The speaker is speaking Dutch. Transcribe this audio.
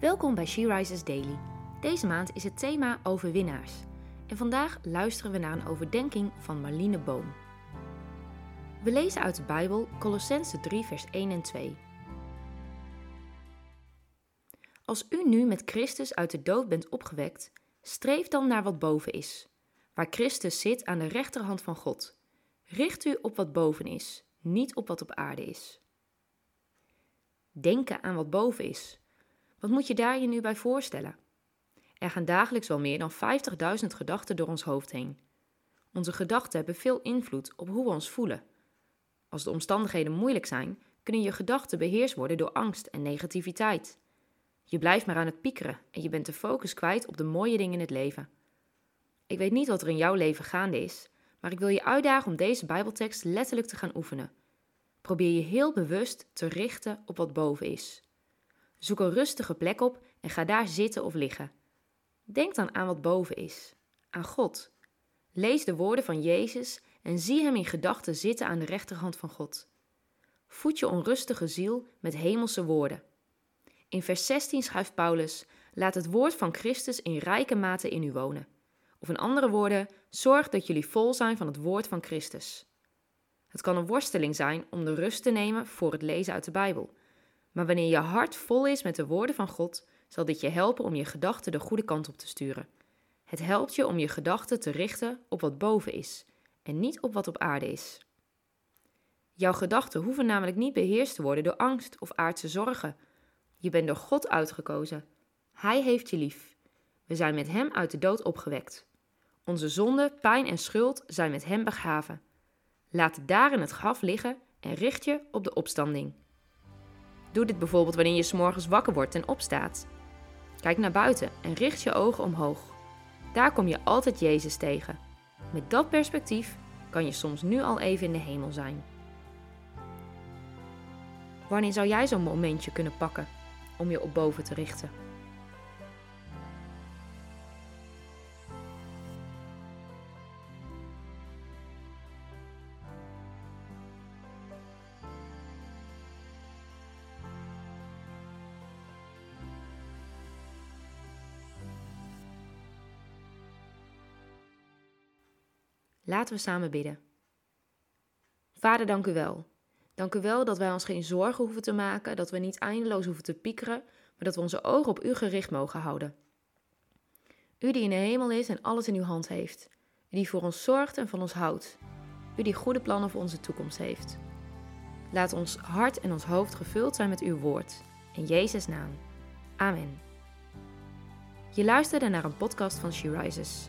Welkom bij She Rises Daily. Deze maand is het thema overwinnaars. En vandaag luisteren we naar een overdenking van Marlene Boom. We lezen uit de Bijbel Colossense 3 vers 1 en 2. Als u nu met Christus uit de dood bent opgewekt, streef dan naar wat boven is, waar Christus zit aan de rechterhand van God. Richt u op wat boven is, niet op wat op aarde is. Denken aan wat boven is. Wat moet je daar je nu bij voorstellen? Er gaan dagelijks wel meer dan 50.000 gedachten door ons hoofd heen. Onze gedachten hebben veel invloed op hoe we ons voelen. Als de omstandigheden moeilijk zijn, kunnen je gedachten beheerst worden door angst en negativiteit. Je blijft maar aan het piekeren en je bent de focus kwijt op de mooie dingen in het leven. Ik weet niet wat er in jouw leven gaande is, maar ik wil je uitdagen om deze Bijbeltekst letterlijk te gaan oefenen. Probeer je heel bewust te richten op wat boven is. Zoek een rustige plek op en ga daar zitten of liggen. Denk dan aan wat boven is, aan God. Lees de woorden van Jezus en zie Hem in gedachten zitten aan de rechterhand van God. Voed je onrustige ziel met hemelse woorden. In vers 16 schrijft Paulus: Laat het woord van Christus in rijke mate in u wonen. Of in andere woorden, zorg dat jullie vol zijn van het woord van Christus. Het kan een worsteling zijn om de rust te nemen voor het lezen uit de Bijbel. Maar wanneer je hart vol is met de woorden van God, zal dit je helpen om je gedachten de goede kant op te sturen. Het helpt je om je gedachten te richten op wat boven is en niet op wat op aarde is. Jouw gedachten hoeven namelijk niet beheerst te worden door angst of aardse zorgen. Je bent door God uitgekozen. Hij heeft je lief. We zijn met Hem uit de dood opgewekt. Onze zonde, pijn en schuld zijn met Hem begraven. Laat het daar in het graf liggen en richt je op de opstanding. Doe dit bijvoorbeeld wanneer je s'morgens wakker wordt en opstaat. Kijk naar buiten en richt je ogen omhoog. Daar kom je altijd Jezus tegen. Met dat perspectief kan je soms nu al even in de hemel zijn. Wanneer zou jij zo'n momentje kunnen pakken om je op boven te richten? Laten we samen bidden. Vader, dank u wel. Dank u wel dat wij ons geen zorgen hoeven te maken, dat we niet eindeloos hoeven te piekeren, maar dat we onze ogen op u gericht mogen houden. U die in de hemel is en alles in uw hand heeft. U die voor ons zorgt en van ons houdt. U die goede plannen voor onze toekomst heeft. Laat ons hart en ons hoofd gevuld zijn met uw woord. In Jezus' naam. Amen. Je luisterde naar een podcast van She Rises.